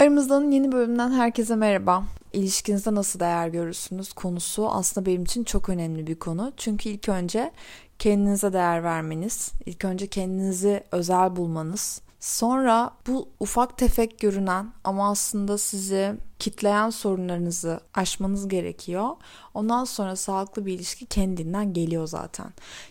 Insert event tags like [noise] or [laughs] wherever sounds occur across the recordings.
Aramızdan yeni bölümden herkese merhaba. İlişkinizde nasıl değer görürsünüz konusu aslında benim için çok önemli bir konu. Çünkü ilk önce kendinize değer vermeniz, ilk önce kendinizi özel bulmanız, sonra bu ufak tefek görünen ama aslında sizi kitleyen sorunlarınızı aşmanız gerekiyor. Ondan sonra sağlıklı bir ilişki kendinden geliyor zaten.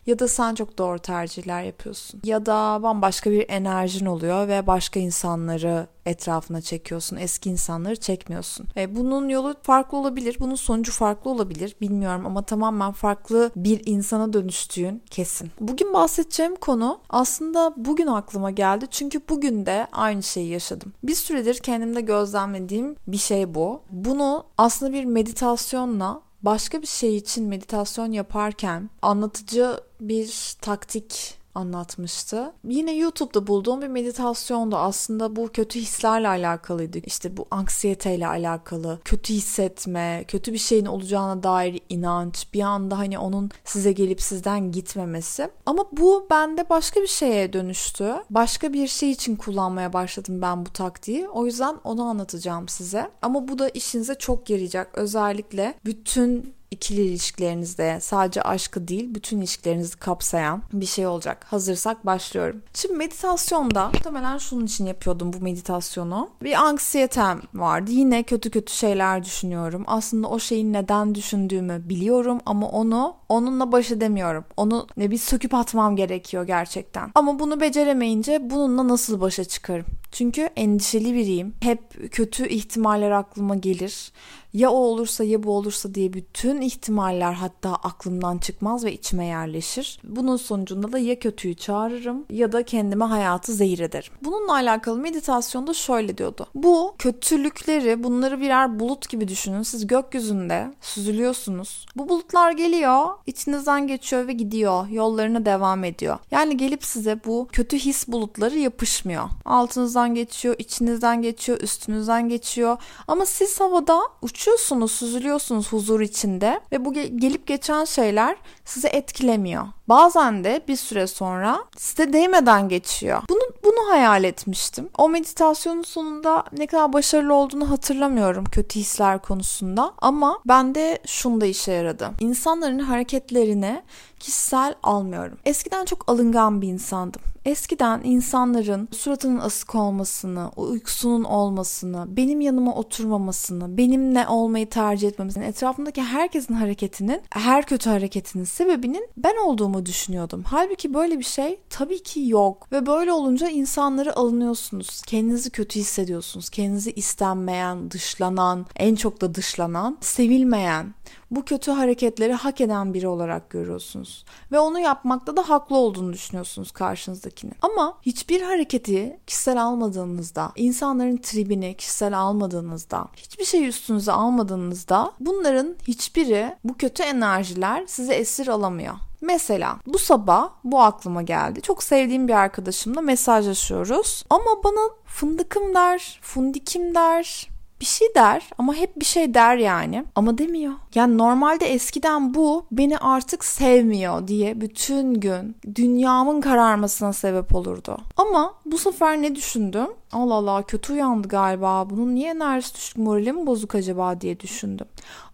Ya da sen çok doğru tercihler yapıyorsun. Ya da bambaşka bir enerjin oluyor ve başka insanları etrafına çekiyorsun. Eski insanları çekmiyorsun. E, bunun yolu farklı olabilir. Bunun sonucu farklı olabilir. Bilmiyorum ama tamamen farklı bir insana dönüştüğün kesin. Bugün bahsedeceğim konu aslında bugün aklıma geldi. Çünkü bugün de aynı şeyi yaşadım. Bir süredir kendimde gözlemlediğim bir şey bu. Bunu aslında bir meditasyonla başka bir şey için meditasyon yaparken anlatıcı bir taktik anlatmıştı. Yine YouTube'da bulduğum bir meditasyonda aslında bu kötü hislerle alakalıydı. İşte bu anksiyeteyle alakalı, kötü hissetme, kötü bir şeyin olacağına dair inanç, bir anda hani onun size gelip sizden gitmemesi. Ama bu bende başka bir şeye dönüştü. Başka bir şey için kullanmaya başladım ben bu taktiği. O yüzden onu anlatacağım size. Ama bu da işinize çok yarayacak. Özellikle bütün ikili ilişkilerinizde sadece aşkı değil bütün ilişkilerinizi kapsayan bir şey olacak. Hazırsak başlıyorum. Şimdi meditasyonda muhtemelen şunun için yapıyordum bu meditasyonu. Bir anksiyetem vardı. Yine kötü kötü şeyler düşünüyorum. Aslında o şeyin neden düşündüğümü biliyorum ama onu onunla baş edemiyorum. Onu ne bir söküp atmam gerekiyor gerçekten. Ama bunu beceremeyince bununla nasıl başa çıkarım? Çünkü endişeli biriyim. Hep kötü ihtimaller aklıma gelir ya o olursa ya bu olursa diye bütün ihtimaller hatta aklımdan çıkmaz ve içime yerleşir. Bunun sonucunda da ya kötüyü çağırırım ya da kendime hayatı zehir ederim. Bununla alakalı meditasyonda şöyle diyordu. Bu kötülükleri bunları birer bulut gibi düşünün. Siz gökyüzünde süzülüyorsunuz. Bu bulutlar geliyor, içinizden geçiyor ve gidiyor. Yollarına devam ediyor. Yani gelip size bu kötü his bulutları yapışmıyor. Altınızdan geçiyor, içinizden geçiyor, üstünüzden geçiyor. Ama siz havada uç uçuyorsunuz, süzülüyorsunuz huzur içinde ve bu gelip geçen şeyler sizi etkilemiyor. Bazen de bir süre sonra size değmeden geçiyor. Bunu bunu hayal etmiştim. O meditasyonun sonunda ne kadar başarılı olduğunu hatırlamıyorum kötü hisler konusunda ama bende şunda işe yaradı. İnsanların hareketlerine kişisel almıyorum. Eskiden çok alıngan bir insandım. Eskiden insanların suratının asık olmasını, uykusunun olmasını, benim yanıma oturmamasını, benimle olmayı tercih etmemesini, etrafımdaki herkesin hareketinin, her kötü hareketinin sebebinin ben olduğumu düşünüyordum. Halbuki böyle bir şey tabii ki yok. Ve böyle olunca insanları alınıyorsunuz. Kendinizi kötü hissediyorsunuz. Kendinizi istenmeyen, dışlanan, en çok da dışlanan, sevilmeyen, bu kötü hareketleri hak eden biri olarak görüyorsunuz. Ve onu yapmakta da haklı olduğunu düşünüyorsunuz karşınızdakini. Ama hiçbir hareketi kişisel almadığınızda, insanların tribini kişisel almadığınızda, hiçbir şey üstünüze almadığınızda bunların hiçbiri bu kötü enerjiler sizi esir alamıyor. Mesela bu sabah bu aklıma geldi. Çok sevdiğim bir arkadaşımla mesajlaşıyoruz. Ama bana fındıkım der, fundikim der, bir şey der ama hep bir şey der yani ama demiyor. Yani normalde eskiden bu beni artık sevmiyor diye bütün gün dünyamın kararmasına sebep olurdu. Ama bu sefer ne düşündüm? Allah Allah kötü uyandı galiba. Bunun niye enerjisi düşük morali mi bozuk acaba diye düşündüm.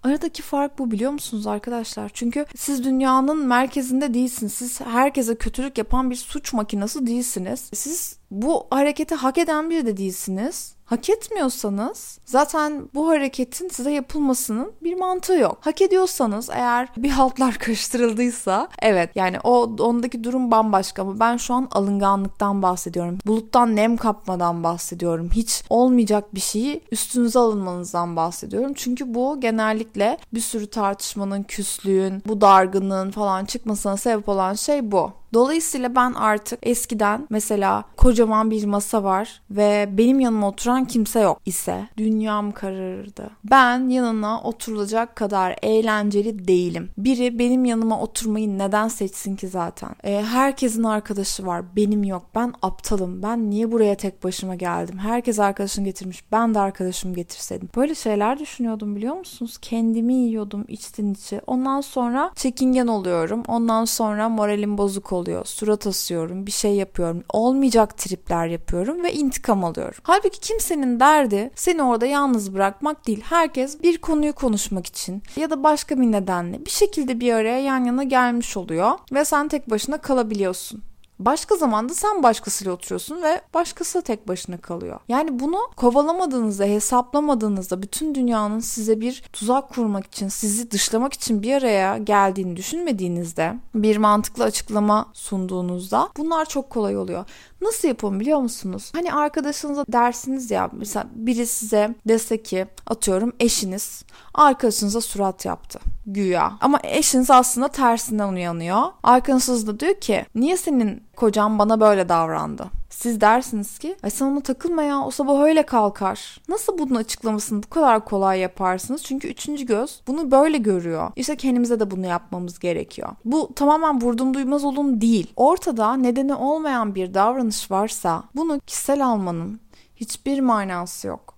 Aradaki fark bu biliyor musunuz arkadaşlar? Çünkü siz dünyanın merkezinde değilsiniz. Siz herkese kötülük yapan bir suç makinesi değilsiniz. Siz bu hareketi hak eden biri de değilsiniz. Hak etmiyorsanız zaten bu hareketin size yapılmasının bir mantığı yok. Hak ediyorsanız eğer bir haltlar [laughs] karıştırıldıysa evet yani o ondaki durum bambaşka ama ben şu an alınganlıktan bahsediyorum. Buluttan nem kapmadan bahsediyorum. Hiç olmayacak bir şeyi üstünüze alınmanızdan bahsediyorum. Çünkü bu genellikle bir sürü tartışmanın, küslüğün, bu dargınlığın falan çıkmasına sebep olan şey bu. Dolayısıyla ben artık eskiden mesela kocaman bir masa var ve benim yanıma oturan kimse yok ise dünyam kararırdı. Ben yanına oturulacak kadar eğlenceli değilim. Biri benim yanıma oturmayı neden seçsin ki zaten? E, herkesin arkadaşı var. Benim yok. Ben aptalım. Ben niye buraya tek başıma geldim? Herkes arkadaşını getirmiş. Ben de arkadaşımı getirseydim. Böyle şeyler düşünüyordum biliyor musunuz? Kendimi yiyordum içten içe. Ondan sonra çekingen oluyorum. Ondan sonra moralim bozuk oluyor. Surat asıyorum, bir şey yapıyorum. Olmayacak tripler yapıyorum ve intikam alıyorum. Halbuki kimse Kimsenin derdi seni orada yalnız bırakmak değil. Herkes bir konuyu konuşmak için ya da başka bir nedenle bir şekilde bir araya yan yana gelmiş oluyor ve sen tek başına kalabiliyorsun. Başka zamanda sen başkasıyla oturuyorsun ve başkası tek başına kalıyor. Yani bunu kovalamadığınızda, hesaplamadığınızda bütün dünyanın size bir tuzak kurmak için, sizi dışlamak için bir araya geldiğini düşünmediğinizde, bir mantıklı açıklama sunduğunuzda bunlar çok kolay oluyor. Nasıl yapın biliyor musunuz? Hani arkadaşınıza dersiniz ya mesela biri size dese ki atıyorum eşiniz arkadaşınıza surat yaptı güya. Ama eşiniz aslında tersinden uyanıyor. Arkadaşınız da diyor ki niye senin kocan bana böyle davrandı? Siz dersiniz ki ay sen ona takılma ya o sabah öyle kalkar. Nasıl bunun açıklamasını bu kadar kolay yaparsınız? Çünkü üçüncü göz bunu böyle görüyor. İşte kendimize de bunu yapmamız gerekiyor. Bu tamamen vurdum duymaz olun değil. Ortada nedeni olmayan bir davranış varsa bunu kişisel almanın hiçbir manası yok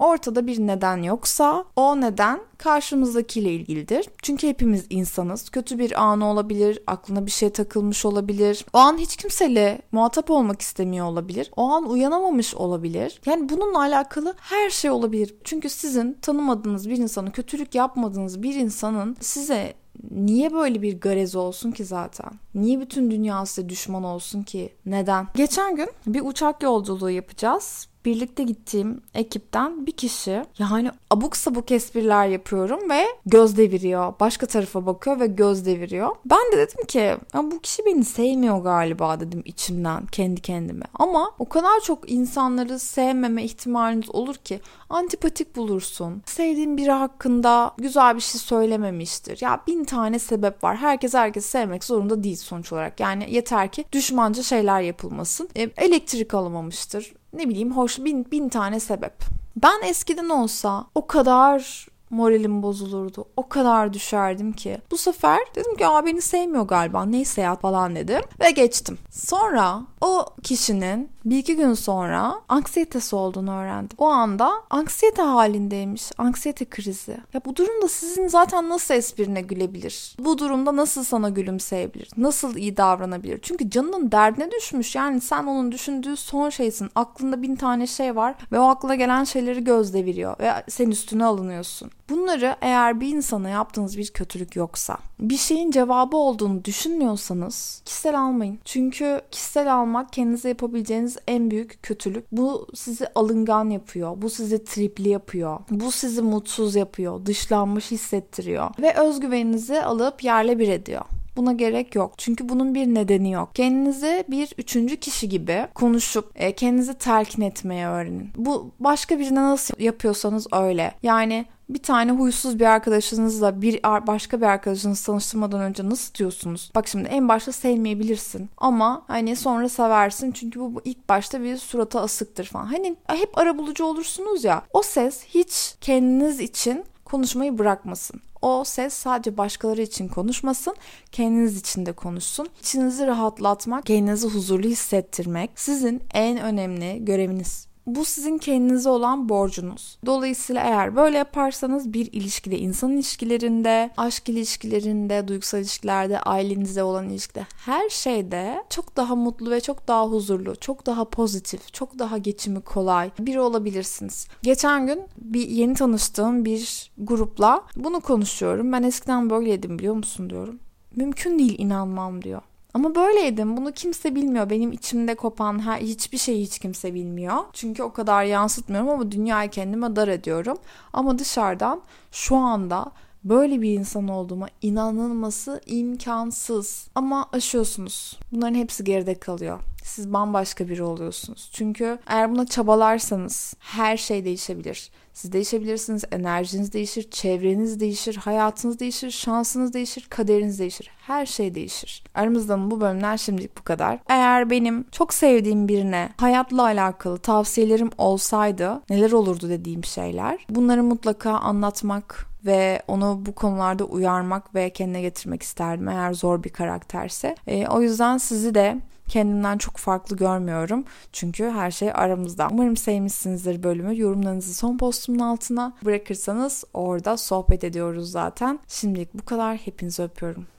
ortada bir neden yoksa o neden karşımızdakiyle ilgilidir. Çünkü hepimiz insanız. Kötü bir anı olabilir, aklına bir şey takılmış olabilir. O an hiç kimseyle muhatap olmak istemiyor olabilir. O an uyanamamış olabilir. Yani bununla alakalı her şey olabilir. Çünkü sizin tanımadığınız bir insanı, kötülük yapmadığınız bir insanın size niye böyle bir garez olsun ki zaten? Niye bütün dünya size düşman olsun ki? Neden? Geçen gün bir uçak yolculuğu yapacağız birlikte gittiğim ekipten bir kişi yani abuk sabuk espriler yapıyorum ve göz deviriyor. Başka tarafa bakıyor ve göz deviriyor. Ben de dedim ki bu kişi beni sevmiyor galiba dedim içimden kendi kendime. Ama o kadar çok insanları sevmeme ihtimaliniz olur ki antipatik bulursun. Sevdiğin biri hakkında güzel bir şey söylememiştir. Ya bin tane sebep var. Herkes herkes sevmek zorunda değil sonuç olarak. Yani yeter ki düşmanca şeyler yapılmasın. E, elektrik alamamıştır ne bileyim hoş bin, bin tane sebep. Ben eskiden olsa o kadar moralim bozulurdu. O kadar düşerdim ki. Bu sefer dedim ki Aa, beni sevmiyor galiba neyse ya falan dedim ve geçtim. Sonra o kişinin bir iki gün sonra anksiyetesi olduğunu öğrendim. O anda anksiyete halindeymiş. Anksiyete krizi. Ya bu durumda sizin zaten nasıl esprine gülebilir? Bu durumda nasıl sana gülümseyebilir? Nasıl iyi davranabilir? Çünkü canının derdine düşmüş. Yani sen onun düşündüğü son şeysin. Aklında bin tane şey var ve o aklına gelen şeyleri gözde veriyor ve sen üstüne alınıyorsun. Bunları eğer bir insana yaptığınız bir kötülük yoksa, bir şeyin cevabı olduğunu düşünmüyorsanız kişisel almayın. Çünkü kişisel almak kendinize yapabileceğiniz en büyük kötülük. Bu sizi alıngan yapıyor. Bu sizi tripli yapıyor. Bu sizi mutsuz yapıyor. Dışlanmış hissettiriyor. Ve özgüveninizi alıp yerle bir ediyor. Buna gerek yok. Çünkü bunun bir nedeni yok. Kendinizi bir üçüncü kişi gibi konuşup e, kendinizi telkin etmeye öğrenin. Bu başka birine nasıl yapıyorsanız öyle. Yani bir tane huysuz bir arkadaşınızla bir başka bir arkadaşınızı tanıştırmadan önce nasıl diyorsunuz? Bak şimdi en başta sevmeyebilirsin ama hani sonra seversin çünkü bu, bu ilk başta bir surata asıktır falan. Hani hep arabulucu olursunuz ya. O ses hiç kendiniz için konuşmayı bırakmasın. O ses sadece başkaları için konuşmasın, kendiniz için de konuşsun. İçinizi rahatlatmak, kendinizi huzurlu hissettirmek sizin en önemli göreviniz. Bu sizin kendinize olan borcunuz. Dolayısıyla eğer böyle yaparsanız bir ilişkide, insan ilişkilerinde, aşk ilişkilerinde, duygusal ilişkilerde, ailenizde olan ilişkide her şeyde çok daha mutlu ve çok daha huzurlu, çok daha pozitif, çok daha geçimi kolay biri olabilirsiniz. Geçen gün bir yeni tanıştığım bir grupla bunu konuşuyorum. Ben eskiden böyleydim biliyor musun diyorum. Mümkün değil inanmam diyor. Ama böyleydim. Bunu kimse bilmiyor. Benim içimde kopan her, hiçbir şeyi hiç kimse bilmiyor. Çünkü o kadar yansıtmıyorum ama dünyayı kendime dar ediyorum. Ama dışarıdan şu anda böyle bir insan olduğuma inanılması imkansız. Ama aşıyorsunuz. Bunların hepsi geride kalıyor. Siz bambaşka biri oluyorsunuz. Çünkü eğer buna çabalarsanız her şey değişebilir. Siz değişebilirsiniz, enerjiniz değişir, çevreniz değişir, hayatınız değişir, şansınız değişir, kaderiniz değişir. Her şey değişir. Aramızdan bu bölümler şimdilik bu kadar. Eğer benim çok sevdiğim birine hayatla alakalı tavsiyelerim olsaydı neler olurdu dediğim şeyler. Bunları mutlaka anlatmak ve onu bu konularda uyarmak ve kendine getirmek isterdim eğer zor bir karakterse. E, o yüzden sizi de kendimden çok farklı görmüyorum. Çünkü her şey aramızda. Umarım sevmişsinizdir bölümü. Yorumlarınızı son postumun altına bırakırsanız orada sohbet ediyoruz zaten. Şimdilik bu kadar. Hepinizi öpüyorum.